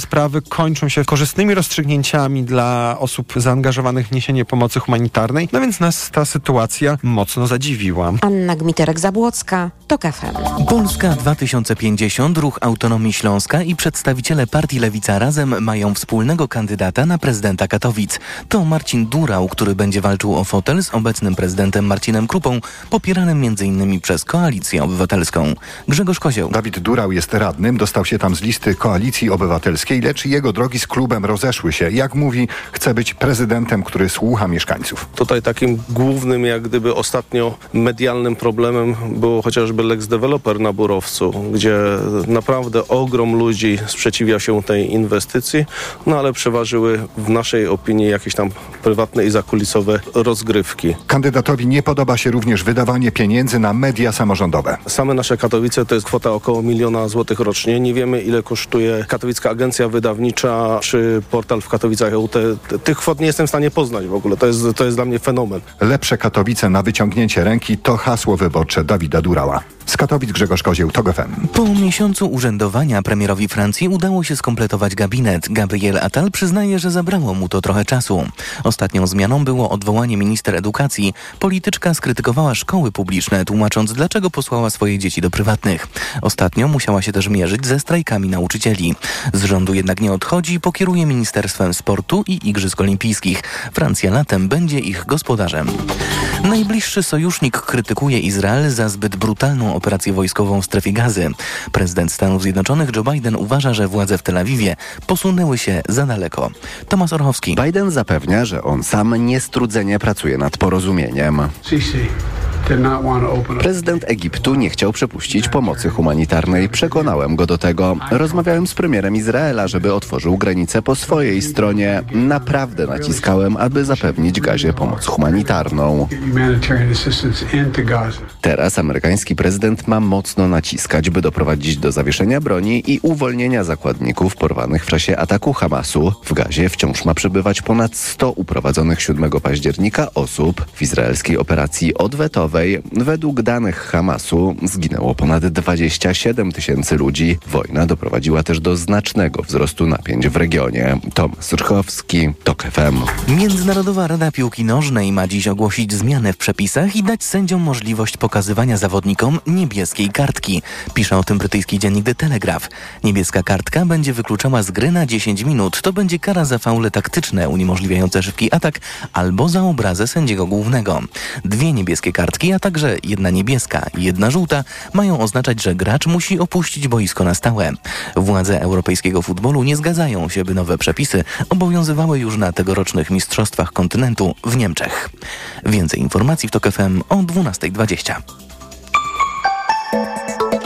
sprawy kończą się korzystnymi rozstrzygnięciami dla osób zaangażowanych w niesienie pomocy humanitarnej. No więc nas ta sytuacja mocno zadziwiła. Anna Gmiterek-Zabłocka, TOK FM. Polska 2050, Ruch Autonomii Śląska i przedstawiciele partii Lewica Razem mają wspólnego kandydata na prezydenta Katowic. To Marcin Durał, który będzie walczył o fotel z obecnym prezydentem Marcinem Krupą, popieranym m.in. przez Koalicję Obywatelską. Grzegorz Kozioł. Dawid Durał jest radnym, dostał się tam z listy Koalicji Obywatelskiej, lecz jego drogi z klubem rozeszły się. Jak mówi, chce być prezydentem, który słucha mieszkańców. Tutaj takim głównym, jak gdyby ostatnio medialnym problemem było chociażby Lex Developer na Burowcu, gdzie naprawdę ogrom ludzi sprzeciwia się tej inwestycji, no ale przeważyły w naszej opinii jakieś tam prywatne i zakulisowe rozgrywki. Kandydatowi nie podoba się również wydawanie pieniędzy na media samorządowe. Same nasze Katowice to jest kwota około miliona złotych rocznie. Nie wiemy ile kosztuje Katowicka Agencja Wydawnicza czy portal w Katowicach. Te, tych kwot nie jestem w stanie poznać w ogóle. To jest, to jest dla mnie fenomen. Lepsze Katowice na wyciągnięcie ręki to hasło wyborcze Dawida Durała. Z Katowic Grzegorz Kozieł, TOG. Po miesiącu urzędowania premierowi Francji udało się skompletować gabinet. Gabriel Attal przyznaje, że zabrało mu to trochę czasu. Ostatnią zmianą było odwołanie minister edukacji. Polityczka skrytykowała szkoły publiczne, tłumacząc, dlaczego posłała swoje dzieci do prywatnych. Ostatnio musiała się też mierzyć ze strajkami nauczycieli. Z rządu jednak nie odchodzi, pokieruje Ministerstwem Sportu i Igrzysk Olimpijskich. Francja latem będzie ich gospodarzem. Najbliższy sojusznik krytykuje Izrael za zbyt brutalną operację wojskową w strefie gazy. Prezydent Stanów Zjednoczonych Joe Biden uważa, że władze w Tel Awiwie posunęły się za daleko. Tomasz Orchowski. Biden zapewnia, że on sam niestrudzenie pracuje nad porozumieniem. Prezydent Egiptu nie chciał przepuścić pomocy humanitarnej. Przekonałem go do tego. Rozmawiałem z premierem Izraela, żeby otworzył granicę po swojej stronie. Naprawdę naciskałem, aby zapewnić Gazie pomoc humanitarną. Teraz amerykański prezydent ma mocno naciskać, by doprowadzić do zawieszenia broni i uwolnienia zakładników porwanych w czasie ataku Hamasu. W Gazie wciąż ma przebywać ponad 100 uprowadzonych 7 października osób. W izraelskiej operacji odwetowej według danych Hamasu zginęło ponad 27 tysięcy ludzi. Wojna doprowadziła też do znacznego wzrostu napięć w regionie. Tomasz Rchowski, TOK FM. Międzynarodowa Rada Piłki Nożnej ma dziś ogłosić zmianę w przepisach i dać sędziom możliwość pokazywania zawodnikom niebieskiej kartki. Pisze o tym brytyjski dziennik The Telegraph. Niebieska kartka będzie wykluczała z gry na 10 minut. To będzie kara za faule taktyczne uniemożliwiające szybki atak albo za obrazę sędziego głównego. Dwie niebieskie kartki, a także jedna niebieska i jedna żółta mają oznaczać, że gracz musi opuścić boisko na stałe. Władze europejskiego futbolu nie zgadzają się, by nowe przepisy obowiązywały już na tegorocznych Mistrzostwach Kontynentu w Niemczech. Więcej informacji w TOK FM o 12.20.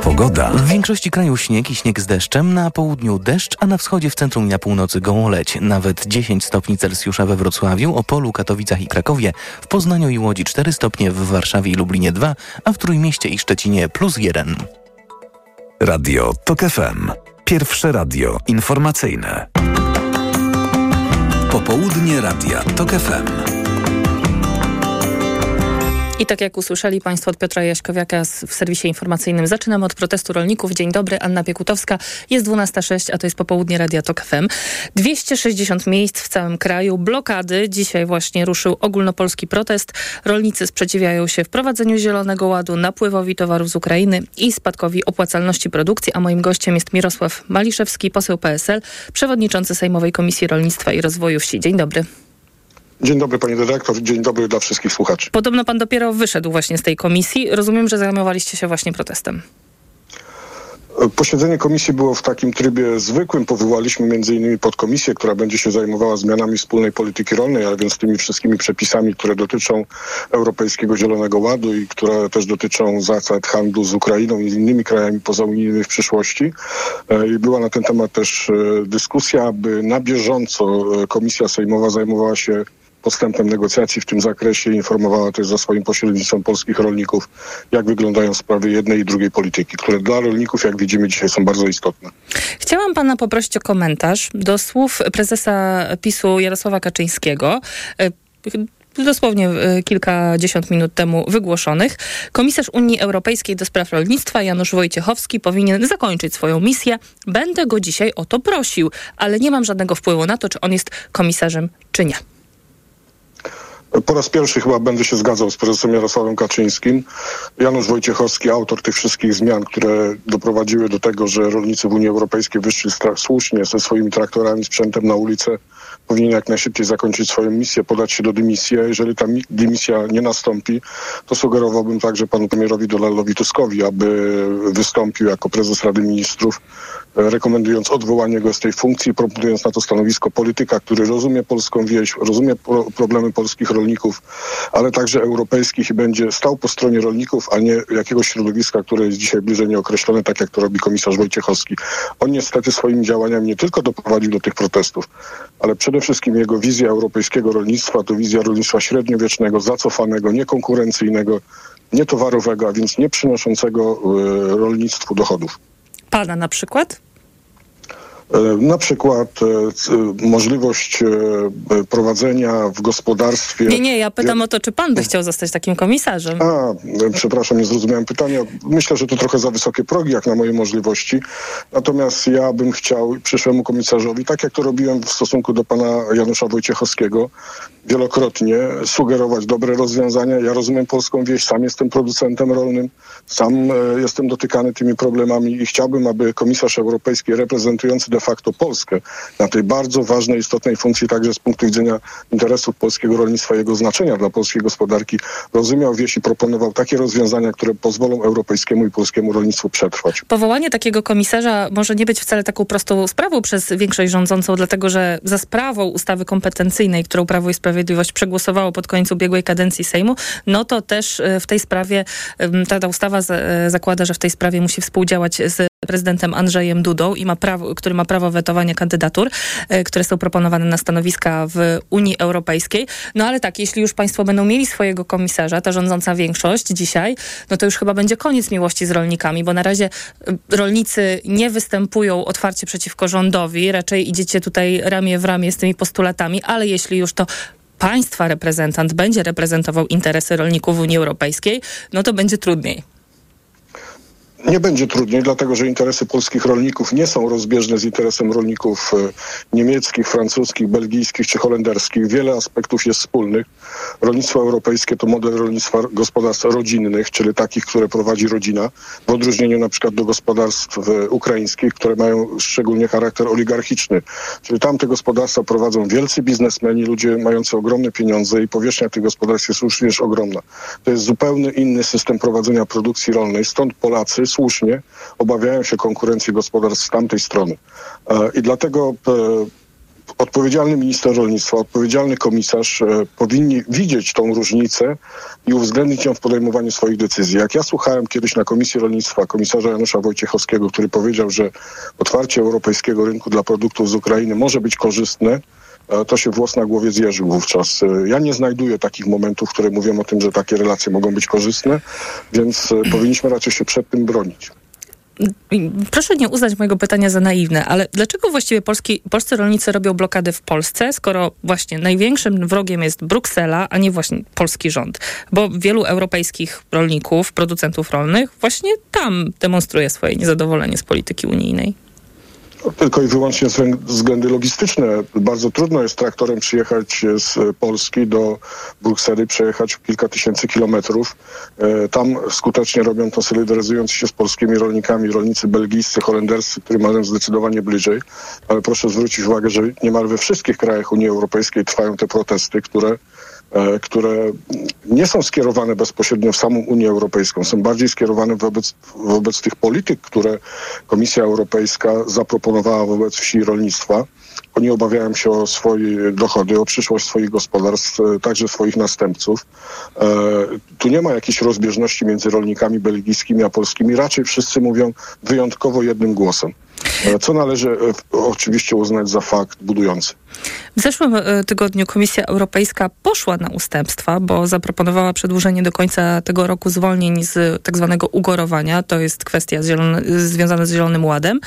Pogoda. W większości kraju śnieg i śnieg z deszczem, na południu deszcz, a na wschodzie, w centrum i na północy gołoleć. Nawet 10 stopni Celsjusza we Wrocławiu, Opolu, Katowicach i Krakowie, w Poznaniu i Łodzi 4 stopnie, w Warszawie i Lublinie 2, a w Trójmieście i Szczecinie plus 1. Radio TOK FM. Pierwsze radio informacyjne. Popołudnie Radia TOK FM. I tak jak usłyszeli Państwo od Piotra Jaśkowiaka w serwisie informacyjnym, zaczynamy od protestu rolników. Dzień dobry, Anna Piekutowska. Jest 12.06, a to jest popołudnie Radia TOK FM. 260 miejsc w całym kraju, blokady. Dzisiaj właśnie ruszył ogólnopolski protest. Rolnicy sprzeciwiają się wprowadzeniu Zielonego Ładu, napływowi towarów z Ukrainy i spadkowi opłacalności produkcji, a moim gościem jest Mirosław Maliszewski, poseł PSL, przewodniczący Sejmowej Komisji Rolnictwa i Rozwoju Wsi. Dzień dobry. Dzień dobry panie dyrektor, dzień dobry dla wszystkich słuchaczy. Podobno pan dopiero wyszedł właśnie z tej komisji. Rozumiem, że zajmowaliście się właśnie protestem. Posiedzenie komisji było w takim trybie zwykłym. Powołaliśmy między innymi podkomisję, która będzie się zajmowała zmianami wspólnej polityki rolnej, a więc tymi wszystkimi przepisami, które dotyczą Europejskiego Zielonego Ładu i które też dotyczą zasad handlu z Ukrainą i innymi krajami pozaunijnymi w przyszłości. I była na ten temat też dyskusja, aby na bieżąco komisja sejmowa zajmowała się postępem negocjacji w tym zakresie informowała też za swoim pośrednictwem polskich rolników, jak wyglądają sprawy jednej i drugiej polityki, które dla rolników, jak widzimy dzisiaj, są bardzo istotne. Chciałam pana poprosić o komentarz do słów prezesa PiSu Jarosława Kaczyńskiego dosłownie y, kilkadziesiąt minut temu wygłoszonych. Komisarz Unii Europejskiej do spraw rolnictwa Janusz Wojciechowski powinien zakończyć swoją misję. Będę go dzisiaj o to prosił, ale nie mam żadnego wpływu na to, czy on jest komisarzem, czy nie. Po raz pierwszy chyba będę się zgadzał z prezesem Jarosławem Kaczyńskim. Janusz Wojciechowski, autor tych wszystkich zmian, które doprowadziły do tego, że rolnicy w Unii Europejskiej wyszli słusznie ze swoimi traktorami, sprzętem na ulicę, powinien jak najszybciej zakończyć swoją misję, podać się do dymisji. A jeżeli ta dymisja nie nastąpi, to sugerowałbym także panu premierowi Donaldowi Tuskowi, aby wystąpił jako prezes Rady Ministrów rekomendując odwołanie go z tej funkcji, proponując na to stanowisko polityka, który rozumie polską wieś, rozumie pro problemy polskich rolników, ale także europejskich i będzie stał po stronie rolników, a nie jakiegoś środowiska, które jest dzisiaj bliżej nieokreślone, tak jak to robi komisarz Wojciechowski. On niestety swoimi działaniami nie tylko doprowadził do tych protestów, ale przede wszystkim jego wizja europejskiego rolnictwa to wizja rolnictwa średniowiecznego, zacofanego, niekonkurencyjnego, nietowarowego, a więc nie przynoszącego y, rolnictwu dochodów. Pana na przykład? E, na przykład e, możliwość e, prowadzenia w gospodarstwie. Nie, nie, ja pytam o to, czy pan by chciał zostać takim komisarzem. A, przepraszam, nie zrozumiałem pytania. Myślę, że to trochę za wysokie progi, jak na moje możliwości. Natomiast ja bym chciał przyszłemu komisarzowi, tak jak to robiłem w stosunku do pana Janusza Wojciechowskiego, wielokrotnie sugerować dobre rozwiązania. Ja rozumiem polską wieś, sam jestem producentem rolnym, sam jestem dotykany tymi problemami i chciałbym, aby komisarz europejski reprezentujący de facto Polskę na tej bardzo ważnej, istotnej funkcji także z punktu widzenia interesów polskiego rolnictwa i jego znaczenia dla polskiej gospodarki rozumiał wieś i proponował takie rozwiązania, które pozwolą europejskiemu i polskiemu rolnictwu przetrwać. Powołanie takiego komisarza może nie być wcale taką prostą sprawą przez większość rządzącą, dlatego że za sprawą ustawy kompetencyjnej, którą Prawo i Sprawiedliwość przegłosowało pod koniec ubiegłej kadencji Sejmu, no to też e, w tej sprawie ta, ta ustawa e, zakłada, że w tej sprawie musi współdziałać z prezydentem Andrzejem Dudą, i ma prawo, który ma prawo wetowania kandydatur, e, które są proponowane na stanowiska w Unii Europejskiej. No ale tak, jeśli już państwo będą mieli swojego komisarza, ta rządząca większość dzisiaj, no to już chyba będzie koniec miłości z rolnikami, bo na razie e, rolnicy nie występują otwarcie przeciwko rządowi, raczej idziecie tutaj ramię w ramię z tymi postulatami, ale jeśli już to państwa reprezentant będzie reprezentował interesy rolników w Unii Europejskiej, no to będzie trudniej. Nie będzie trudniej, dlatego że interesy polskich rolników nie są rozbieżne z interesem rolników e, niemieckich, francuskich, belgijskich czy holenderskich. Wiele aspektów jest wspólnych. Rolnictwo europejskie to model rolnictwa gospodarstw rodzinnych, czyli takich, które prowadzi rodzina, w odróżnieniu na przykład do gospodarstw e, ukraińskich, które mają szczególnie charakter oligarchiczny. Czyli tamte gospodarstwa prowadzą wielcy biznesmeni, ludzie mający ogromne pieniądze i powierzchnia tych gospodarstw jest również ogromna. To jest zupełnie inny system prowadzenia produkcji rolnej, stąd Polacy słusznie obawiają się konkurencji gospodarstw z tamtej strony. E, I dlatego e, odpowiedzialny minister rolnictwa, odpowiedzialny komisarz e, powinni widzieć tą różnicę i uwzględnić ją w podejmowaniu swoich decyzji. Jak ja słuchałem kiedyś na Komisji Rolnictwa komisarza Janusza Wojciechowskiego, który powiedział, że otwarcie europejskiego rynku dla produktów z Ukrainy może być korzystne, to się włos na głowie zjeżył wówczas. Ja nie znajduję takich momentów, które mówią o tym, że takie relacje mogą być korzystne, więc e, powinniśmy raczej się przed tym bronić. Proszę nie uznać mojego pytania za naiwne, ale dlaczego właściwie polski, polscy rolnicy robią blokady w Polsce, skoro właśnie największym wrogiem jest Bruksela, a nie właśnie polski rząd? Bo wielu europejskich rolników, producentów rolnych właśnie tam demonstruje swoje niezadowolenie z polityki unijnej tylko i wyłącznie względy logistyczne. Bardzo trudno jest traktorem przyjechać z Polski do Brukseli, przejechać kilka tysięcy kilometrów. E, tam skutecznie robią to solidaryzując się z polskimi rolnikami, rolnicy belgijscy, holenderscy, którym mają zdecydowanie bliżej. Ale proszę zwrócić uwagę, że niemal we wszystkich krajach Unii Europejskiej trwają te protesty, które które nie są skierowane bezpośrednio w samą Unię Europejską, są bardziej skierowane wobec, wobec tych polityk, które Komisja Europejska zaproponowała wobec wsi i rolnictwa. Oni obawiają się o swoje dochody, o przyszłość swoich gospodarstw, e, także swoich następców. E, tu nie ma jakiejś rozbieżności między rolnikami belgijskimi a polskimi. Raczej wszyscy mówią wyjątkowo jednym głosem. E, co należy e, oczywiście uznać za fakt budujący. W zeszłym e, tygodniu Komisja Europejska poszła na ustępstwa, bo zaproponowała przedłużenie do końca tego roku zwolnień z tak zwanego ugorowania. To jest kwestia zielone, związana z Zielonym Ładem.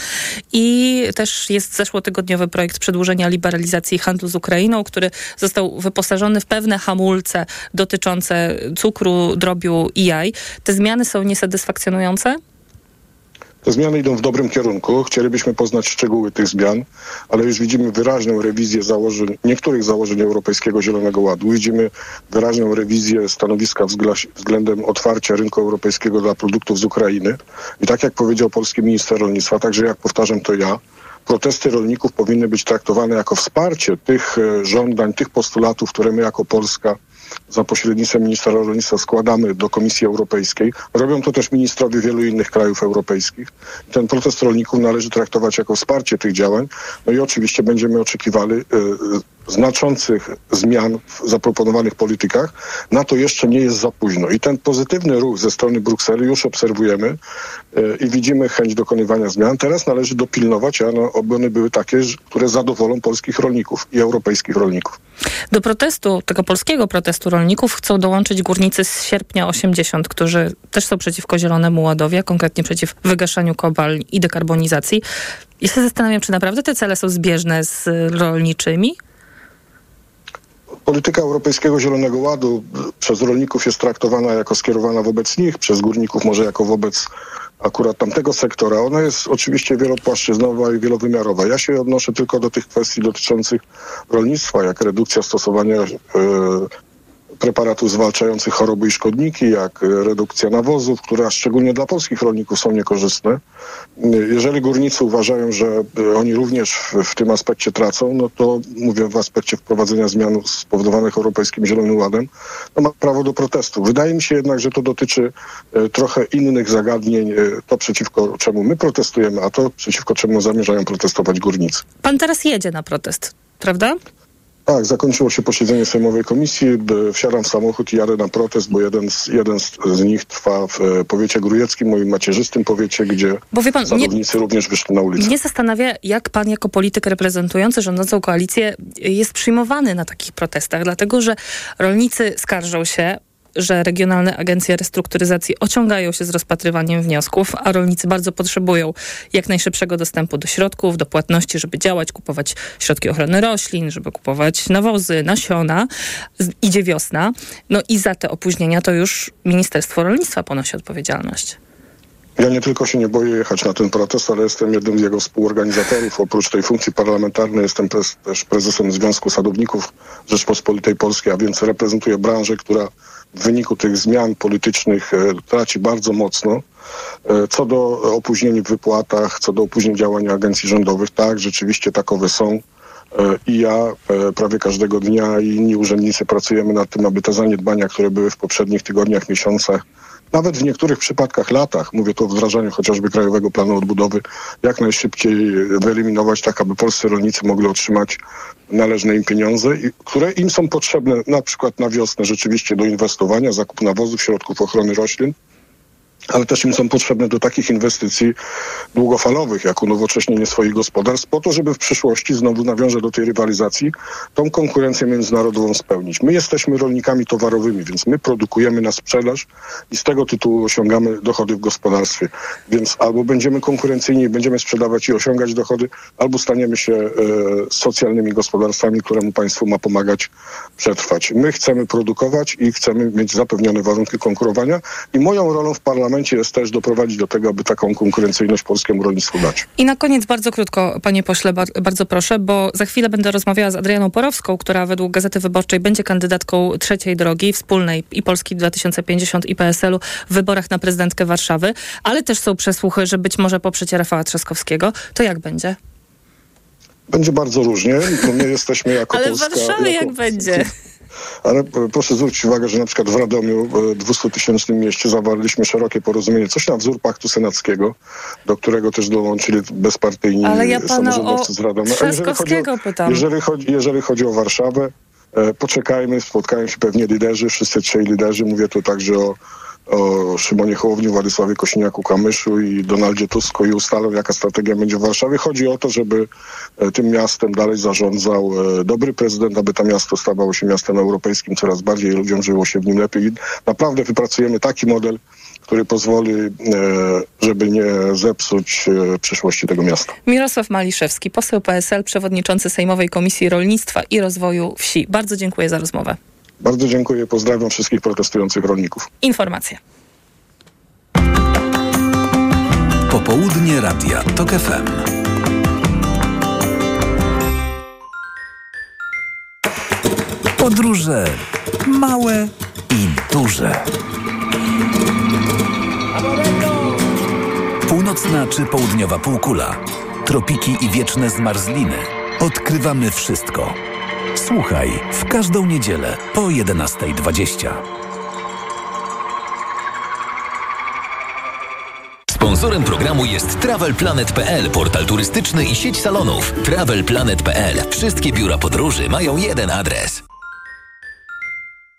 I też jest zeszłotygodniowy projekt przedłużenia liberalizacji handlu z Ukrainą, który został wyposażony w pewne hamulce dotyczące cukru, drobiu i jaj. Te zmiany są niesatysfakcjonujące? Te zmiany idą w dobrym kierunku. Chcielibyśmy poznać szczegóły tych zmian, ale już widzimy wyraźną rewizję założeń, niektórych założeń Europejskiego Zielonego Ładu. Widzimy wyraźną rewizję stanowiska względem otwarcia rynku europejskiego dla produktów z Ukrainy. I tak jak powiedział polski minister rolnictwa, także jak powtarzam to ja, protesty rolników powinny być traktowane jako wsparcie tych e, żądań, tych postulatów, które my jako Polska za pośrednictwem ministra rolnictwa składamy do Komisji Europejskiej. Robią to też ministrowie wielu innych krajów europejskich. Ten protest rolników należy traktować jako wsparcie tych działań. No i oczywiście będziemy oczekiwali y, znaczących zmian w zaproponowanych politykach, na to jeszcze nie jest za późno. I ten pozytywny ruch ze strony Brukseli już obserwujemy e, i widzimy chęć dokonywania zmian. Teraz należy dopilnować, a no, one były takie, które zadowolą polskich rolników i europejskich rolników. Do protestu, tego polskiego protestu rolników chcą dołączyć górnicy z sierpnia 80, którzy też są przeciwko Zielonemu Ładowi, a konkretnie przeciw wygaszaniu kopalń i dekarbonizacji. Ja się zastanawiam, czy naprawdę te cele są zbieżne z rolniczymi? Polityka Europejskiego Zielonego Ładu przez rolników jest traktowana jako skierowana wobec nich, przez górników może jako wobec akurat tamtego sektora. Ona jest oczywiście wielopłaszczyznowa i wielowymiarowa. Ja się odnoszę tylko do tych kwestii dotyczących rolnictwa, jak redukcja stosowania e, preparatów zwalczających choroby i szkodniki, jak redukcja nawozów, które szczególnie dla polskich rolników są niekorzystne. Jeżeli górnicy uważają, że oni również w, w tym aspekcie tracą, no to mówię w aspekcie wprowadzenia zmian spowodowanych Europejskim Zielonym Ładem, to ma prawo do protestu. Wydaje mi się jednak, że to dotyczy e, trochę innych zagadnień, e, to przeciwko czemu my protestujemy, a to przeciwko czemu zamierzają protestować górnicy. Pan teraz jedzie na protest, prawda? Tak, zakończyło się posiedzenie Sejmowej Komisji. Wsiadam w samochód i jadę na protest, bo jeden z, jeden z, nich trwa w e, powiecie grujeckim, moim macierzystym powiecie, gdzie bo wie pan, sadownicy nie, również wyszli na ulicę. Mnie zastanawia, jak pan jako polityk reprezentujący rządzącą koalicję jest przyjmowany na takich protestach, dlatego że rolnicy skarżą się, że regionalne agencje restrukturyzacji ociągają się z rozpatrywaniem wniosków, a rolnicy bardzo potrzebują jak najszybszego dostępu do środków, do płatności, żeby działać, kupować środki ochrony roślin, żeby kupować nawozy, nasiona. Idzie wiosna. No i za te opóźnienia to już Ministerstwo Rolnictwa ponosi odpowiedzialność. Ja nie tylko się nie boję jechać na ten protest, ale jestem jednym z jego współorganizatorów. Oprócz tej funkcji parlamentarnej jestem też, prezesem Związku Sadowników Rzeczpospolitej Polskiej, a więc reprezentuję branżę, która w wyniku tych zmian politycznych e, traci bardzo mocno. E, co do opóźnień w wypłatach, co do opóźnień działania agencji rządowych, tak, rzeczywiście takowe są. E, I ja prawie każdego dnia i inni urzędnicy pracujemy nad tym, aby te zaniedbania, które były w poprzednich tygodniach, miesiącach, nawet w niektórych przypadkach latach, mówię tu o wdrażaniu chociażby Krajowego Planu Odbudowy, jak najszybciej wyeliminować, tak aby polscy rolnicy mogli otrzymać należne im pieniądze, które im są potrzebne na przykład na wiosnę rzeczywiście do inwestowania, zakup nawozów, środków ochrony roślin ale też im są potrzebne do takich inwestycji długofalowych, jak unowocześnienie swoich gospodarstw, po to, żeby w przyszłości, znowu nawiążę do tej rywalizacji, tą konkurencję międzynarodową spełnić. My jesteśmy rolnikami towarowymi, więc my produkujemy na sprzedaż i z tego tytułu osiągamy dochody w gospodarstwie. Więc albo będziemy konkurencyjni, będziemy sprzedawać i osiągać dochody, albo staniemy się e, socjalnymi gospodarstwami, któremu państwo ma pomagać przetrwać. My chcemy produkować i chcemy mieć zapewnione warunki konkurowania i moją rolą w parlamencie parlamencie jest też doprowadzić do tego, aby taką konkurencyjność polskiemu rolnictwu dać. I na koniec bardzo krótko, panie pośle, bardzo proszę, bo za chwilę będę rozmawiała z Adrianą Porowską, która według Gazety Wyborczej będzie kandydatką trzeciej drogi wspólnej i Polski 2050 i PSL-u w wyborach na prezydentkę Warszawy, ale też są przesłuchy, że być może poprzecie Rafała Trzaskowskiego. To jak będzie? Będzie bardzo różnie. My jesteśmy jako Ale Polska... w Warszawie jako... jak będzie? Ale proszę zwrócić uwagę, że na przykład w Radomiu, 200-tysięcznym mieście, zawarliśmy szerokie porozumienie, coś na wzór paktu senackiego, do którego też dołączyli bezpartyjni Ale ja samorządowcy z Radomia. jeżeli chodzi, o, pytam. Jeżeli chodzi, jeżeli chodzi o Warszawę, e, poczekajmy, spotkają się pewnie liderzy, wszyscy trzej liderzy, mówię tu także o o Szymonie Hołowni, Władysławie Kośniaku-Kamyszu i Donaldzie Tusku i ustalą, jaka strategia będzie w Warszawie. Chodzi o to, żeby e, tym miastem dalej zarządzał e, dobry prezydent, aby to miasto stawało się miastem europejskim coraz bardziej ludziom żyło się w nim lepiej. I naprawdę wypracujemy taki model, który pozwoli, e, żeby nie zepsuć przyszłości tego miasta. Mirosław Maliszewski, poseł PSL, przewodniczący Sejmowej Komisji Rolnictwa i Rozwoju Wsi. Bardzo dziękuję za rozmowę. Bardzo dziękuję, pozdrawiam wszystkich protestujących rolników. Informacje. Popołudnie Radia TOK FM. Podróże małe i duże. Północna czy południowa półkula, tropiki i wieczne zmarzliny. Odkrywamy wszystko. Słuchaj w każdą niedzielę po 11.20. Sponsorem programu jest TravelPlanet.pl, portal turystyczny i sieć salonów. TravelPlanet.pl. Wszystkie biura podróży mają jeden adres.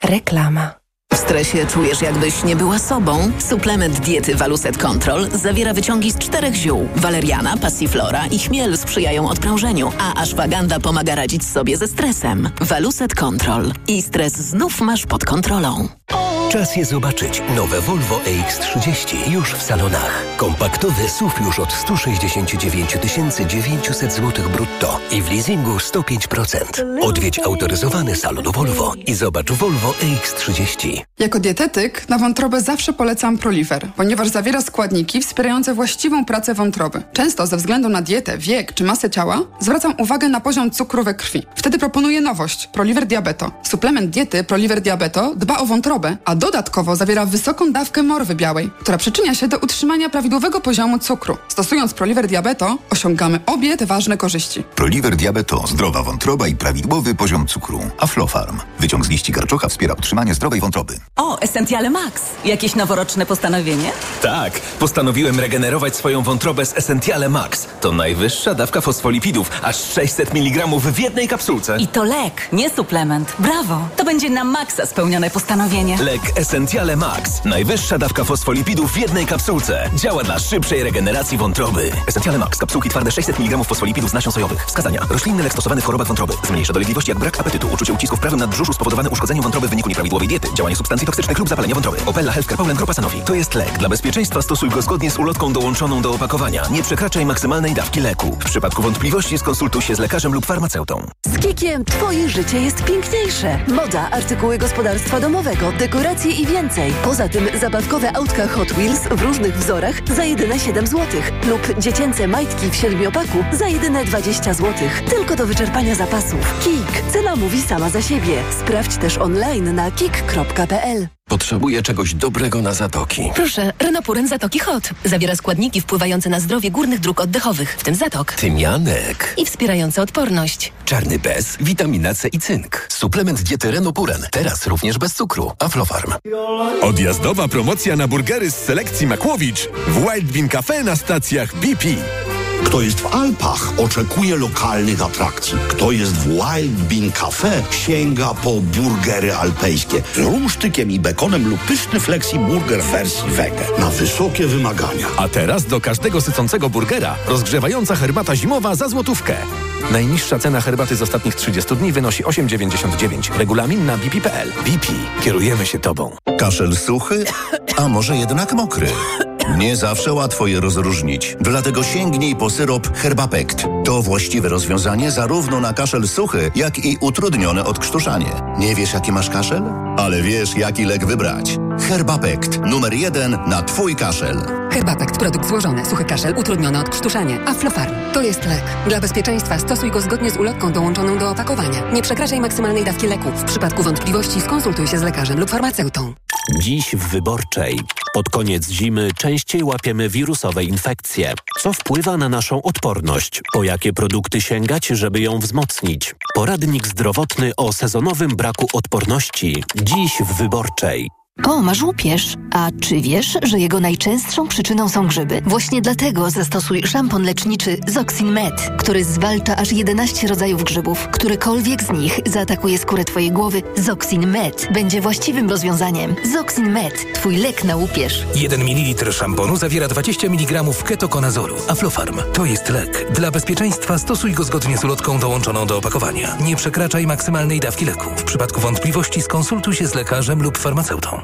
Reklama. W stresie czujesz, jakbyś nie była sobą? Suplement diety Waluset Control zawiera wyciągi z czterech ziół. Waleriana, passiflora i chmiel sprzyjają odprężeniu, a ashwagandha pomaga radzić sobie ze stresem. Waluset Control. I stres znów masz pod kontrolą. Czas je zobaczyć. Nowe Volvo EX30 już w salonach. Kompaktowy SUV już od 169 900 zł brutto i w leasingu 105%. Odwiedź autoryzowany salon Volvo i zobacz Volvo EX30. Jako dietetyk na wątrobę zawsze polecam Proliver, ponieważ zawiera składniki wspierające właściwą pracę wątroby. Często ze względu na dietę, wiek czy masę ciała zwracam uwagę na poziom cukru we krwi. Wtedy proponuję nowość Proliver Diabeto. Suplement diety Proliver Diabeto dba o wątrobę, a dodatkowo zawiera wysoką dawkę morwy białej, która przyczynia się do utrzymania prawidłowego poziomu cukru. Stosując Proliver Diabeto osiągamy obie te ważne korzyści. Proliver Diabeto, zdrowa wątroba i prawidłowy poziom cukru. Aflofarm. Wyciąg z liści garczocha wspiera utrzymanie zdrowej wątroby. O, Essentiale Max. Jakieś noworoczne postanowienie? Tak, postanowiłem regenerować swoją wątrobę z Essentiale Max. To najwyższa dawka fosfolipidów, aż 600 mg w jednej kapsułce. I to lek, nie suplement. Brawo! To będzie na maksa spełnione postanowienie. Lek Essentiale Max. Najwyższa dawka fosfolipidów w jednej kapsułce. Działa dla szybszej regeneracji wątroby. Essentiale Max. Kapsułki twarde 600 mg fosfolipidów z nasion sojowych. Wskazania. Roślinny lek stosowany w chorobach wątroby. Zmniejsza dolegliwości jak brak apetytu, uczucie ucisku w prawym nadbrzuszu spowodowane uszkodzeniem wątroby w wyniku nieprawidłowej diety, działanie substancji toksycznych lub zapalenie wątroby. Opella Healthcare Poland Grupa Sanofi. To jest lek. Dla bezpieczeństwa stosuj go zgodnie z ulotką dołączoną do opakowania. Nie przekraczaj maksymalnej dawki leku. W przypadku wątpliwości skonsultuj się z lekarzem lub farmaceutą. Z Kikiem twoje życie jest piękniejsze. Moda, artykuły gospodarstwa domowego, i więcej. Poza tym zabawkowe autka Hot Wheels w różnych wzorach za jedyne 7 zł lub dziecięce majtki w siedmiopaku za jedyne 20 zł. Tylko do wyczerpania zapasów. Kik. Cena mówi sama za siebie. Sprawdź też online na kik.pl. Potrzebuję czegoś dobrego na zatoki. Proszę, Renopuren Zatoki Hot. Zawiera składniki wpływające na zdrowie górnych dróg oddechowych, w tym zatok. Tymianek. I wspierające odporność. Czarny bez, witamina C i cynk. Suplement diety Renopuren. Teraz również bez cukru. Aflofarm. Odjazdowa promocja na burgery z selekcji Makłowicz w Wild Bean Cafe na stacjach BP. Kto jest w Alpach, oczekuje lokalnych atrakcji. Kto jest w Wild Bean Cafe, sięga po burgery alpejskie z rumsztykiem i bekonem lub pyszny flexi burger wersji wege. Na wysokie wymagania. A teraz do każdego sycącego burgera rozgrzewająca herbata zimowa za złotówkę. Najniższa cena herbaty z ostatnich 30 dni wynosi 8,99. Regulamin na bp.pl. BP. Kierujemy się Tobą. Kaszel suchy, a może jednak mokry? Nie zawsze łatwo je rozróżnić, dlatego sięgnij po syrop Herbapekt. To właściwe rozwiązanie zarówno na kaszel suchy, jak i utrudnione odkrztuszanie. Nie wiesz, jaki masz kaszel? Ale wiesz, jaki lek wybrać. Herbapekt. Numer jeden na Twój kaszel. Herbapekt. Produkt złożony. Suchy kaszel. Utrudnione odkrztuszanie. Aflofarm. To jest lek. Dla bezpieczeństwa stosuj go zgodnie z ulotką dołączoną do opakowania. Nie przekraczaj maksymalnej dawki leku. W przypadku wątpliwości skonsultuj się z lekarzem lub farmaceutą. Dziś w Wyborczej. Pod koniec zimy częściej łapiemy wirusowe infekcje. Co wpływa na naszą odporność? Po jakie produkty sięgać, żeby ją wzmocnić? Poradnik zdrowotny o sezonowym braku odporności. Dziś w Wyborczej. O, masz łupież. A czy wiesz, że jego najczęstszą przyczyną są grzyby? Właśnie dlatego zastosuj szampon leczniczy Zoxin Med, który zwalcza aż 11 rodzajów grzybów. Którykolwiek z nich zaatakuje skórę Twojej głowy, Zoxin Med będzie właściwym rozwiązaniem. Zoxin Med, Twój lek na łupież. 1 ml szamponu zawiera 20 mg ketokonazoru. Aflofarm to jest lek. Dla bezpieczeństwa stosuj go zgodnie z ulotką dołączoną do opakowania. Nie przekraczaj maksymalnej dawki leku. W przypadku wątpliwości skonsultuj się z lekarzem lub farmaceutą.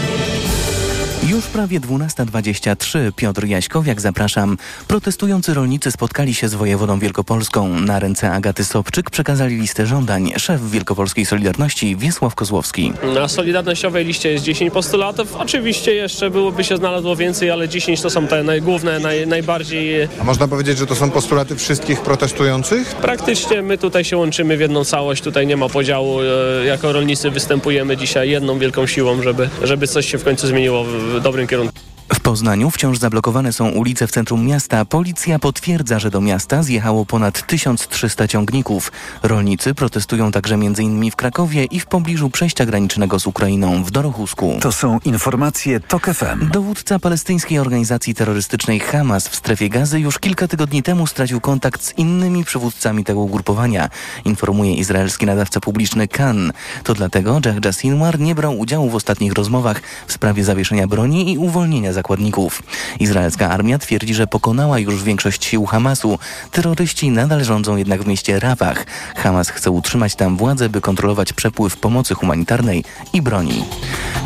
Już prawie 12.23. Piotr Jaśkowiak, zapraszam. Protestujący rolnicy spotkali się z wojewodą wielkopolską. Na ręce Agaty Sobczyk przekazali listę żądań. Szef Wielkopolskiej Solidarności Wiesław Kozłowski. Na Solidarnościowej liście jest 10 postulatów. Oczywiście jeszcze byłoby się znalazło więcej, ale 10 to są te najgłówne, naj, najbardziej... A można powiedzieć, że to są postulaty wszystkich protestujących? Praktycznie my tutaj się łączymy w jedną całość. Tutaj nie ma podziału. E, Jako rolnicy występujemy dzisiaj jedną wielką siłą, żeby, żeby coś się w końcu zmieniło w dobrym kierunku. W Poznaniu wciąż zablokowane są ulice w centrum miasta. Policja potwierdza, że do miasta zjechało ponad 1300 ciągników. Rolnicy protestują także m.in. w Krakowie i w pobliżu przejścia granicznego z Ukrainą w Dorochusku. To są informacje TOK FM. Dowódca palestyńskiej organizacji terrorystycznej Hamas w strefie gazy już kilka tygodni temu stracił kontakt z innymi przywódcami tego ugrupowania, informuje izraelski nadawca publiczny Kan. To dlatego Jahja Sinwar nie brał udziału w ostatnich rozmowach w sprawie zawieszenia broni i uwolnienia zakładników. Izraelska armia twierdzi, że pokonała już większość sił Hamasu. Terroryści nadal rządzą jednak w mieście Rafah. Hamas chce utrzymać tam władzę, by kontrolować przepływ pomocy humanitarnej i broni.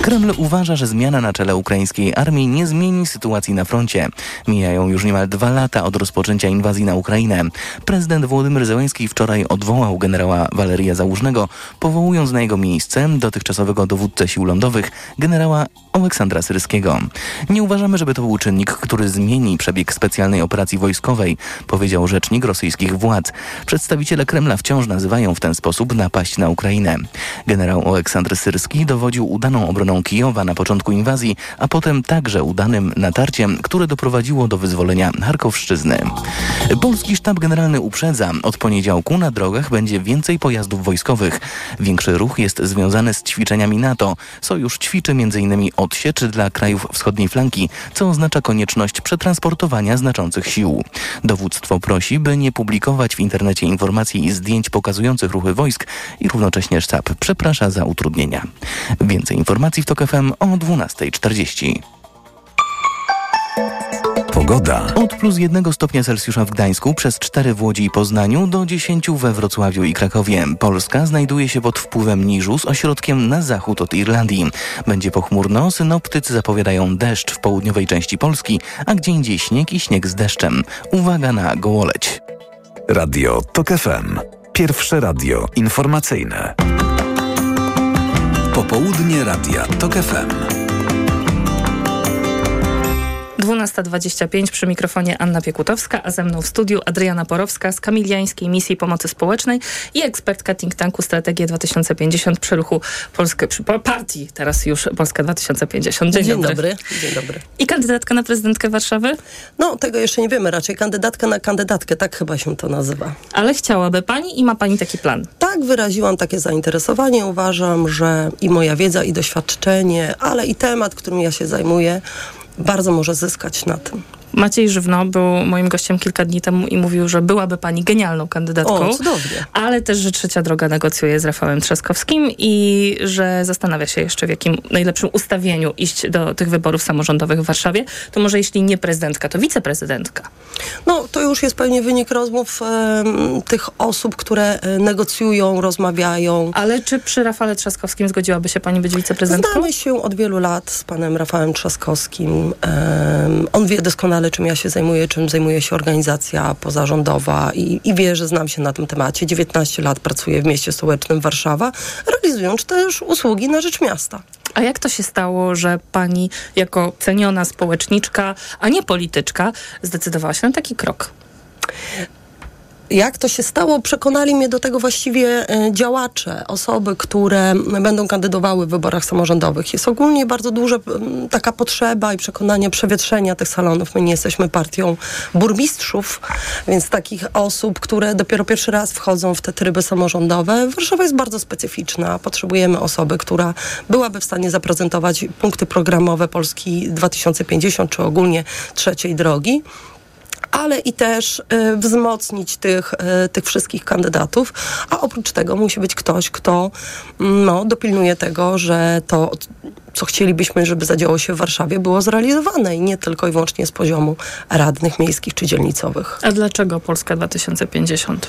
Kreml uważa, że zmiana na czele ukraińskiej armii nie zmieni sytuacji na froncie. Mijają już niemal dwa lata od rozpoczęcia inwazji na Ukrainę. Prezydent Włodymyr Zełenski wczoraj odwołał generała Waleria Załużnego, powołując na jego miejsce dotychczasowego dowódcę sił lądowych, generała Aleksandra Syrskiego. Nie uważamy, żeby to był czynnik, który zmieni przebieg specjalnej operacji wojskowej, powiedział rzecznik rosyjskich władz. Przedstawiciele Kremla wciąż nazywają w ten sposób napaść na Ukrainę. Generał Aleksandr Syrski dowodził udaną obroną Kijowa na początku inwazji, a potem także udanym natarciem, które doprowadziło do wyzwolenia Charkowszczyzny. Polski Sztab Generalny uprzedza, od poniedziałku na drogach będzie więcej pojazdów wojskowych. Większy ruch jest związany z ćwiczeniami NATO. Sojusz ćwiczy m.in. odsiecz dla krajów wschodniej flanki, co oznacza konieczność przetransportowania znaczących sił. Dowództwo prosi, by nie publikować w internecie informacji i zdjęć pokazujących ruchy wojsk i równocześnie sztab przeprasza za utrudnienia. Więcej informacji w TOK FM o 12.40. Pogoda. Od plus jednego stopnia Celsjusza w Gdańsku, przez 4 w Łodzi i Poznaniu, do 10 we Wrocławiu i Krakowie. Polska znajduje się pod wpływem niżu z ośrodkiem na zachód od Irlandii. Będzie pochmurno, synoptycy zapowiadają deszcz w południowej części Polski, a gdzie indziej śnieg i śnieg z deszczem. Uwaga na gołoleć. Radio TOK FM. Pierwsze radio informacyjne. Popołudnie Radia TOK FM. 12.25 przy mikrofonie Anna Piekutowska, a ze mną w studiu Adriana Porowska z Kamiliańskiej Misji Pomocy Społecznej i ekspertka think tanku Strategię 2050 przy ruchu Polskę, przy partii teraz już Polska 2050. Dzień, Dzień dobry. dobry. Dzień dobry. I kandydatka na prezydentkę Warszawy? No, tego jeszcze nie wiemy. Raczej kandydatka na kandydatkę, tak chyba się to nazywa. Ale chciałaby pani i ma pani taki plan? Tak, wyraziłam takie zainteresowanie. Uważam, że i moja wiedza, i doświadczenie, ale i temat, którym ja się zajmuję, bardzo może zyskać na tym. Maciej Żywno był moim gościem kilka dni temu i mówił, że byłaby pani genialną kandydatką. O, cudownie. Ale też, że Trzecia Droga negocjuje z Rafałem Trzaskowskim i że zastanawia się jeszcze, w jakim najlepszym ustawieniu iść do tych wyborów samorządowych w Warszawie. To może jeśli nie prezydentka, to wiceprezydentka. No, to już jest pewnie wynik rozmów tych osób, które e, negocjują, rozmawiają. Ale czy przy Rafale Trzaskowskim zgodziłaby się pani być wiceprezydentką? Znamy się od wielu lat z panem Rafałem Trzaskowskim. On wie doskonale, czym ja się zajmuję, czym zajmuje się organizacja pozarządowa i, i wie, że znam się na tym temacie. 19 lat pracuję w mieście stołecznym Warszawa, realizując też usługi na rzecz miasta. A jak to się stało, że pani jako ceniona społeczniczka, a nie polityczka, zdecydowała się na taki krok? Jak to się stało, przekonali mnie do tego właściwie e, działacze, osoby, które będą kandydowały w wyborach samorządowych. Jest ogólnie bardzo duża taka potrzeba i przekonanie przewietrzenia tych salonów. My nie jesteśmy partią burmistrzów, więc takich osób, które dopiero pierwszy raz wchodzą w te tryby samorządowe. Warszawa jest bardzo specyficzna. Potrzebujemy osoby, która byłaby w stanie zaprezentować punkty programowe Polski 2050, czy ogólnie trzeciej drogi ale i też y, wzmocnić tych, y, tych wszystkich kandydatów, a oprócz tego musi być ktoś, kto no, dopilnuje tego, że to co chcielibyśmy, żeby zadziało się w Warszawie, było zrealizowane i nie tylko i wyłącznie z poziomu radnych miejskich czy dzielnicowych. A dlaczego Polska 2050?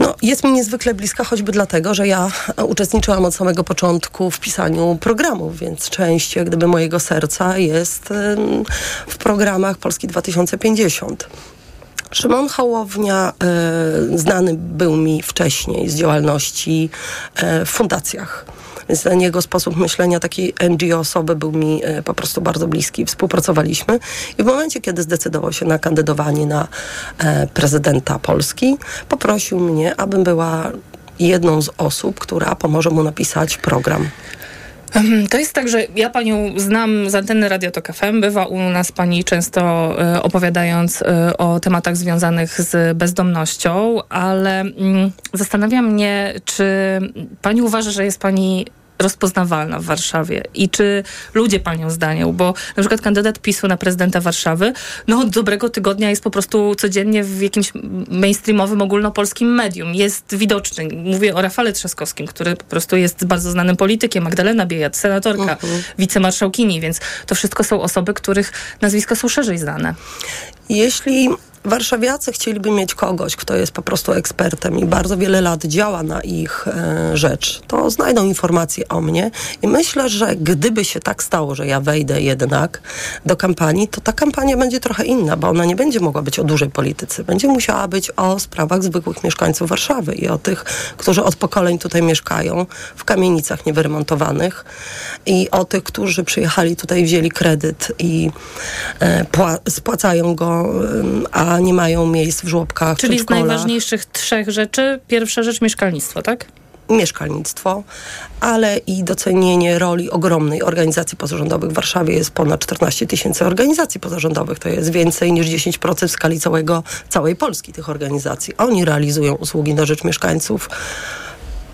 No, jest mi niezwykle bliska, choćby dlatego, że ja uczestniczyłam od samego początku w pisaniu programów, więc część jak gdyby mojego serca jest w programach Polski 2050. Szymon Hołownia y, znany był mi wcześniej z działalności y, w fundacjach. Więc ten jego sposób myślenia takiej NGO osoby był mi y, po prostu bardzo bliski. Współpracowaliśmy i w momencie, kiedy zdecydował się na kandydowanie na prezydenta Polski, poprosił mnie, abym była jedną z osób, która pomoże mu napisać program. To jest tak, że ja panią znam z anteny Radio Tok FM. Bywa u nas pani często e, opowiadając e, o tematach związanych z bezdomnością, ale mm, zastanawia mnie, czy pani uważa, że jest pani rozpoznawalna w Warszawie i czy ludzie panią zdają, bo na przykład kandydat PiSu na prezydenta Warszawy, no od dobrego tygodnia jest po prostu codziennie w jakimś mainstreamowym, ogólnopolskim medium. Jest widoczny. Mówię o Rafale Trzaskowskim, który po prostu jest bardzo znanym politykiem, Magdalena Biejat, senatorka, uh mhm. -huh. wicemarszałkini, więc to wszystko są osoby, których nazwiska są szerzej znane. Jeśli warszawiacy chcieliby mieć kogoś, kto jest po prostu ekspertem i bardzo wiele lat działa na ich e, rzecz, to znajdą informacje o mnie i myślę, że gdyby się tak stało, że ja wejdę jednak do kampanii, to ta kampania będzie trochę inna, bo ona nie będzie mogła być o dużej polityce. Będzie musiała być o sprawach zwykłych mieszkańców Warszawy i o tych, którzy od pokoleń tutaj mieszkają, w kamienicach niewyremontowanych i o tych, którzy przyjechali tutaj, wzięli kredyt i e, spłacają go, a nie mają miejsc w żłobkach, Czyli z najważniejszych trzech rzeczy, pierwsza rzecz mieszkalnictwo, tak? mieszkalnictwo, ale i docenienie roli ogromnej organizacji pozarządowych. W Warszawie jest ponad 14 tysięcy organizacji pozarządowych. To jest więcej niż 10% w skali całego, całej Polski tych organizacji. Oni realizują usługi na rzecz mieszkańców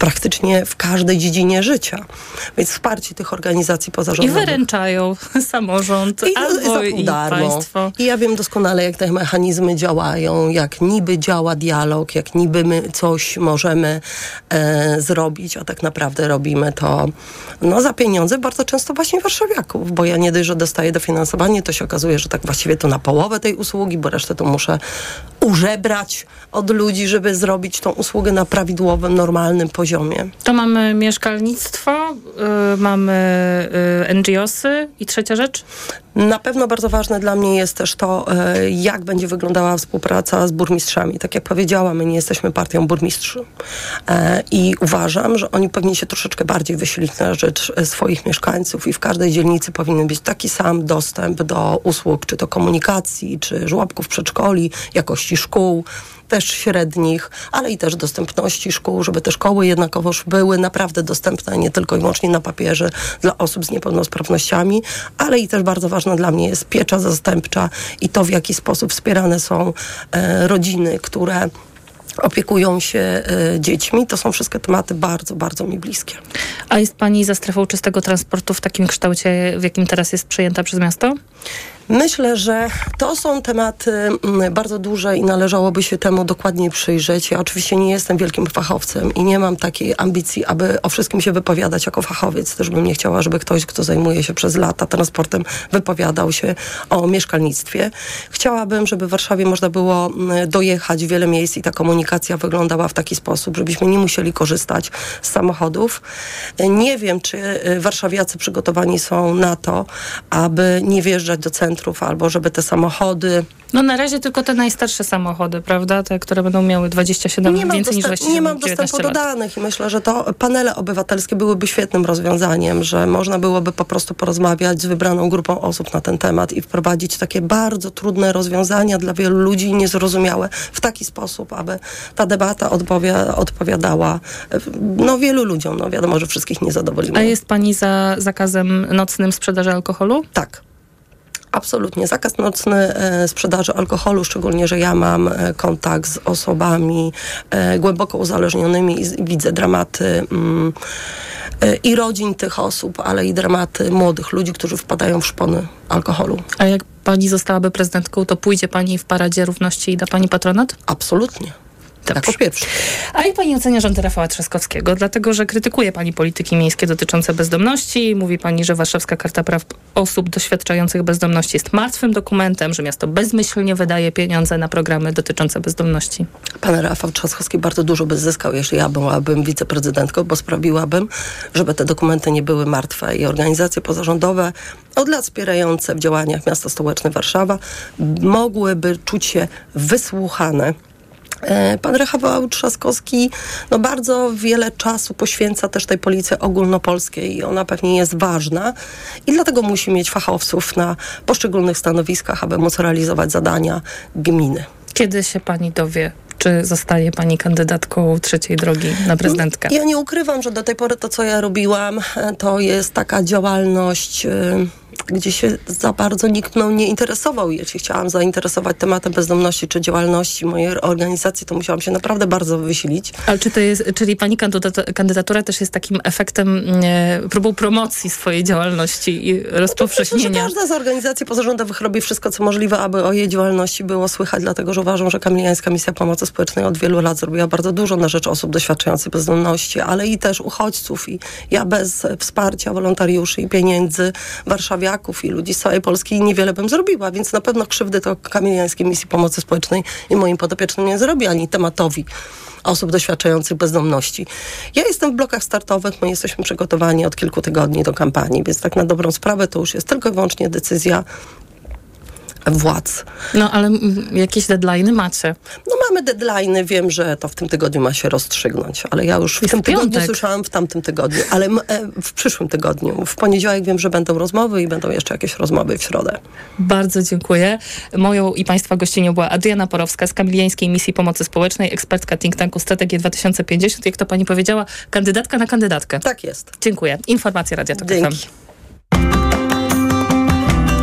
praktycznie w każdej dziedzinie życia. Więc wsparcie tych organizacji pozarządowych. I wyręczają samorząd I, albo i darmo. państwo. I ja wiem doskonale, jak te mechanizmy działają, jak niby działa dialog, jak niby my coś możemy e, zrobić, a tak naprawdę robimy to no, za pieniądze bardzo często właśnie warszawiaków, bo ja nie dość, że dostaję dofinansowanie, to się okazuje, że tak właściwie to na połowę tej usługi, bo resztę to muszę użebrać od ludzi, żeby zrobić tą usługę na prawidłowym, normalnym poziomie. To mamy mieszkalnictwo, yy, mamy yy, NGOsy i trzecia rzecz? Na pewno bardzo ważne dla mnie jest też to, yy, jak będzie wyglądała współpraca z burmistrzami. Tak jak powiedziałam, my nie jesteśmy partią burmistrzów e, i uważam, że oni powinni się troszeczkę bardziej wysilić na rzecz e, swoich mieszkańców i w każdej dzielnicy powinien być taki sam dostęp do usług, czy to komunikacji, czy żłobków, przedszkoli, jakości szkół, też średnich, ale i też dostępności szkół, żeby te szkoły jednakowoż były naprawdę dostępne nie tylko i wyłącznie na papierze dla osób z niepełnosprawnościami, ale i też bardzo ważna dla mnie jest piecza zastępcza i to, w jaki sposób wspierane są e, rodziny, które opiekują się e, dziećmi. To są wszystkie tematy bardzo, bardzo mi bliskie. A jest Pani za strefą czystego transportu w takim kształcie, w jakim teraz jest przejęta przez miasto? Myślę, że to są tematy mm, bardzo duże i należałoby się temu dokładniej przyjrzeć. Ja oczywiście nie jestem wielkim fachowcem i nie mam takiej ambicji, aby o wszystkim się wypowiadać jako fachowiec. Też bym nie chciała, żeby ktoś, kto zajmuje się przez lata transportem, wypowiadał się o mieszkalnictwie. Chciałabym, żeby w Warszawie można było mm, dojechać w wiele miejsc i ta komunikacja wyglądała w taki sposób, żebyśmy nie musieli korzystać z samochodów. Nie wiem, czy y, warszawiacy przygotowani są na to, aby nie wjeżdżać do centrum centrów, albo żeby te samochody No na razie tylko te najstarsze samochody, prawda? Te, które będą miały 27, nie więcej niż dostęp, 27, nie mam 19 dostępu do lat. danych i myślę, że to panele obywatelskie byłyby świetnym rozwiązaniem, że można byłoby po prostu porozmawiać z wybraną grupą osób na ten temat i wprowadzić takie bardzo trudne rozwiązania dla wielu ludzi niezrozumiałe w taki sposób, aby ta debata odpowia, odpowiadała e, no, wielu ludziom. No wiadomo, że wszystkich nie zadowolimy. A jest pani za zakazem nocnym sprzedaży alkoholu? Tak. Absolutnie. Zakaz nocny e, sprzedaży alkoholu, szczególnie, że ja mam e, kontakt z osobami e, głęboko uzależnionymi i widzę dramaty mm, i rodzin tych osób, ale i dramaty młodych ludzi, którzy wpadają w szpony alkoholu. A jak pani zostałaby prezydentką, to pójdzie pani w Paradzie Równości i da pani patronat? Absolutnie. Tak, po pierwsze. A jak pani ocenia rządy Rafała Trzaskowskiego? Dlatego, że krytykuje pani polityki miejskie dotyczące bezdomności. Mówi pani, że Warszawska Karta Praw Osób Doświadczających Bezdomności jest martwym dokumentem, że miasto bezmyślnie wydaje pieniądze na programy dotyczące bezdomności. Pan Rafał Trzaskowski bardzo dużo by zyskał, jeśli ja byłabym wiceprezydentką, bo sprawiłabym, żeby te dokumenty nie były martwe i organizacje pozarządowe od lat wspierające w działaniach miasta stołeczne Warszawa mogłyby czuć się wysłuchane. E, Pan Rafał Trzaskowski no bardzo wiele czasu poświęca też tej policji ogólnopolskiej i ona pewnie jest ważna i dlatego musi mieć fachowców na poszczególnych stanowiskach, aby móc realizować zadania gminy. Kiedy się pani dowie, czy zostaje pani kandydatką trzeciej drogi na prezydentkę? Ja nie ukrywam, że do tej pory to, co ja robiłam, to jest taka działalność, y, gdzie się za bardzo nikt mną nie interesował. Jeśli chciałam zainteresować tematem bezdomności czy działalności mojej organizacji, to musiałam się naprawdę bardzo wysilić. Ale czy to jest, czyli pani kandydat- kandydatura też jest takim efektem, e, próbą promocji swojej działalności i Myślę, że rozpowszechnienia? każda z organizacji pozarządowych robi wszystko, co możliwe, aby o jej działalności było słychać, dlatego że uważam, że Kamiliańska Misja Pomocy Społecznej od wielu lat zrobiła bardzo dużo na rzecz osób doświadczających bezdomności, ale i też uchodźców. I ja bez wsparcia wolontariuszy i pieniędzy warszawiaków i ludzi z całej Polski niewiele bym zrobiła, więc na pewno krzywdy to Kamiliańskiej Misji Pomocy Społecznej i moim podopiecznym nie zrobi, ani tematowi osób doświadczających bezdomności. Ja jestem w blokach startowych, my jesteśmy przygotowani od kilku tygodni do kampanii, więc tak na dobrą sprawę to już jest tylko i wyłącznie decyzja władz. No ale jakieś deadline'y macie. No mamy deadline'y, wiem, że to w tym tygodniu ma się rozstrzygnąć, ale ja już w Jest tym tygodniu piątek. słyszałam w tamtym tygodniu, ale e, w przyszłym tygodniu. W poniedziałek wiem, że będą rozmowy i będą jeszcze jakieś rozmowy w środę. Bardzo dziękuję. Moją i Państwa gościnią była Adriana Porowska z Kamiliańskiej Misji Pomocy Społecznej, ekspertka think tanku Strategię 2050. Jak to Pani powiedziała, kandydatka na kandydatkę. Tak jest. Dziękuję. Informacje Radia Tok Dzięki. FM.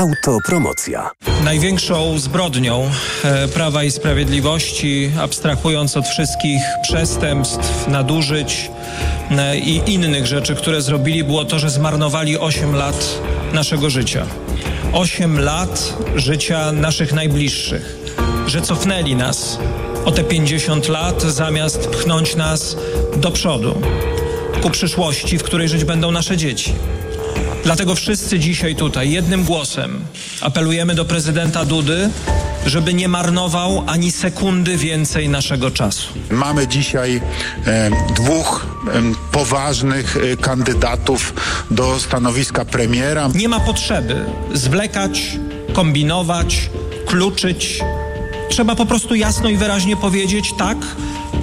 Autopromocja. Największą zbrodnią e, Prawa i Sprawiedliwości, abstrahując od wszystkich przestępstw, nadużyć e, i innych rzeczy, które zrobili, było to, że zmarnowali 8 lat naszego życia. 8 lat życia naszych najbliższych, że cofnęli nas o te 50 lat, zamiast pchnąć nas do przodu, ku przyszłości, w której żyć będą nasze dzieci. Dlatego wszyscy dzisiaj tutaj jednym głosem apelujemy do prezydenta Dudy, żeby nie marnował ani sekundy więcej naszego czasu. Mamy dzisiaj e, dwóch em, poważnych e, kandydatów do stanowiska premiera. Nie ma potrzeby zwlekać, kombinować, kluczyć. Trzeba po prostu jasno i wyraźnie powiedzieć tak.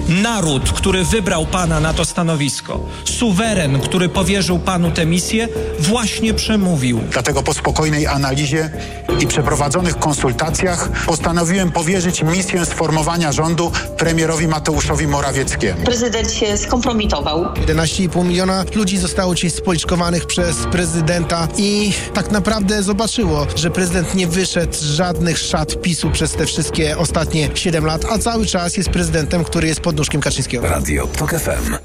Naród, który wybrał pana na to stanowisko, suweren, który powierzył panu tę misję, właśnie przemówił. Dlatego po spokojnej analizie i przeprowadzonych konsultacjach postanowiłem powierzyć misję sformowania rządu premierowi Mateuszowi Morawieckiemu. Prezydent się skompromitował. 11,5 miliona ludzi zostało dziś spoliczkowanych przez prezydenta i tak naprawdę zobaczyło, że prezydent nie wyszedł z żadnych szat PiSu przez te wszystkie ostatnie 7 lat, a cały czas jest prezydentem, który jest pod nóżkiem Kaczyńskiego. Radio TOK FM.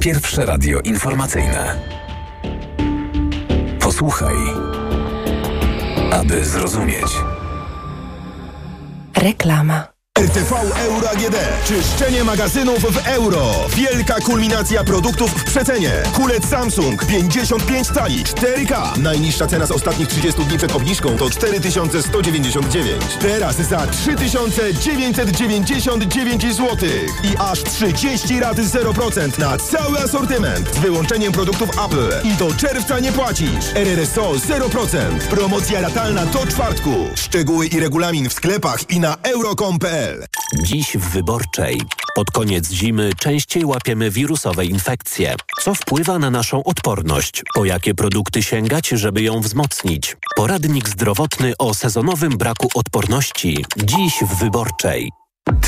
Pierwsze radio informacyjne. Posłuchaj, aby zrozumieć. Reklama. RTV Euro AGD. Czyszczenie magazynów w euro. Wielka kulminacja produktów w przecenie. Kulec Samsung 55 cali 4K. Najniższa cena z ostatnich 30 dni przed obniżką to 4199. Teraz za 3999 zł. I aż 30 rat 0% na cały asortyment. Z wyłączeniem produktów Apple. I do czerwca nie płacisz. RRSO 0%. Promocja ratalna do czwartku. Szczegóły i regulamin w sklepach i na euro.com.pl Dziś w Wyborczej. Pod koniec zimy częściej łapiemy wirusowe infekcje. Co wpływa na naszą odporność? Po jakie produkty sięgać, żeby ją wzmocnić? Poradnik zdrowotny o sezonowym braku odporności. Dziś w Wyborczej.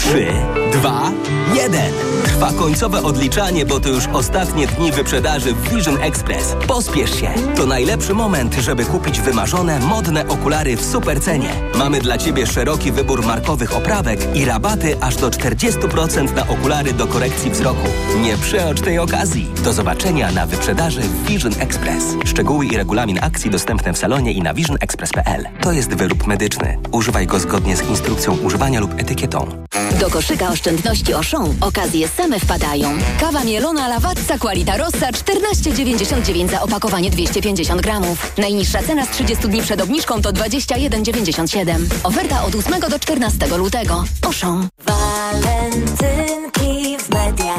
3, 2, 1. Trwa końcowe odliczanie, bo to już ostatnie dni wyprzedaży w Vision Express. Pospiesz się. To najlepszy moment, żeby kupić wymarzone, modne okulary w super cenie. Mamy dla Ciebie szeroki wybór markowych oprawek i rabaty aż do 40% na okulary do korekcji wzroku. Nie przeocz tej okazji. Do zobaczenia na wyprzedaży w Vision Express. Szczegóły i regulamin akcji dostępne w salonie i na visionexpress.pl. To jest wyrób medyczny. Używaj go zgodnie z instrukcją używania lub etykietą. Do koszyka oszczędności Auchan okazje same wpadają. Kawa mielona Lavazza Qualita Rossa 14,99 za opakowanie 250 gramów. Najniższa cena z 30 dni przed obniżką to 21,97. Oferta od 8 do 14 lutego. Auchan. Walentynki w Media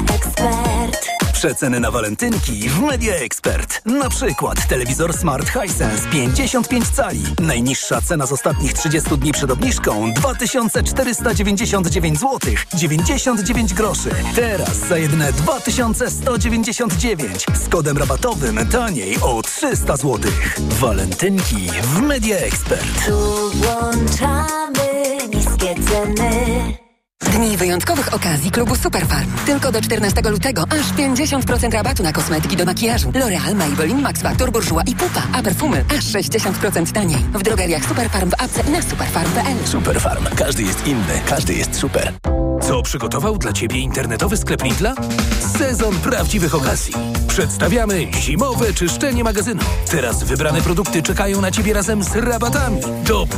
Expert. Przeceny na walentynki w Media Expert. Na przykład telewizor Smart Hisense 55 cali. Najniższa cena z ostatnich 30 dni przed obniżką 2499 zł 99 groszy. Teraz za jedyne 2199 z kodem rabatowym taniej o 300 zł. Walentynki w Media Expert. Tu włączamy niskie ceny. Dni wyjątkowych okazji klubu Superfarm. Tylko do 14 lutego aż 50% rabatu na kosmetyki do makijażu. L'Oreal, Maybelline, Max Factor, Bourjois i Pupa. A perfumy aż 60% taniej. W drogeriach Superfarm w apce na superfarm.pl. Superfarm. Każdy jest inny, każdy jest super. Co przygotował dla Ciebie internetowy sklep Lidla? Sezon prawdziwych okazji. Przedstawiamy zimowe czyszczenie magazynu. Teraz wybrane produkty czekają na Ciebie razem z rabatami. Do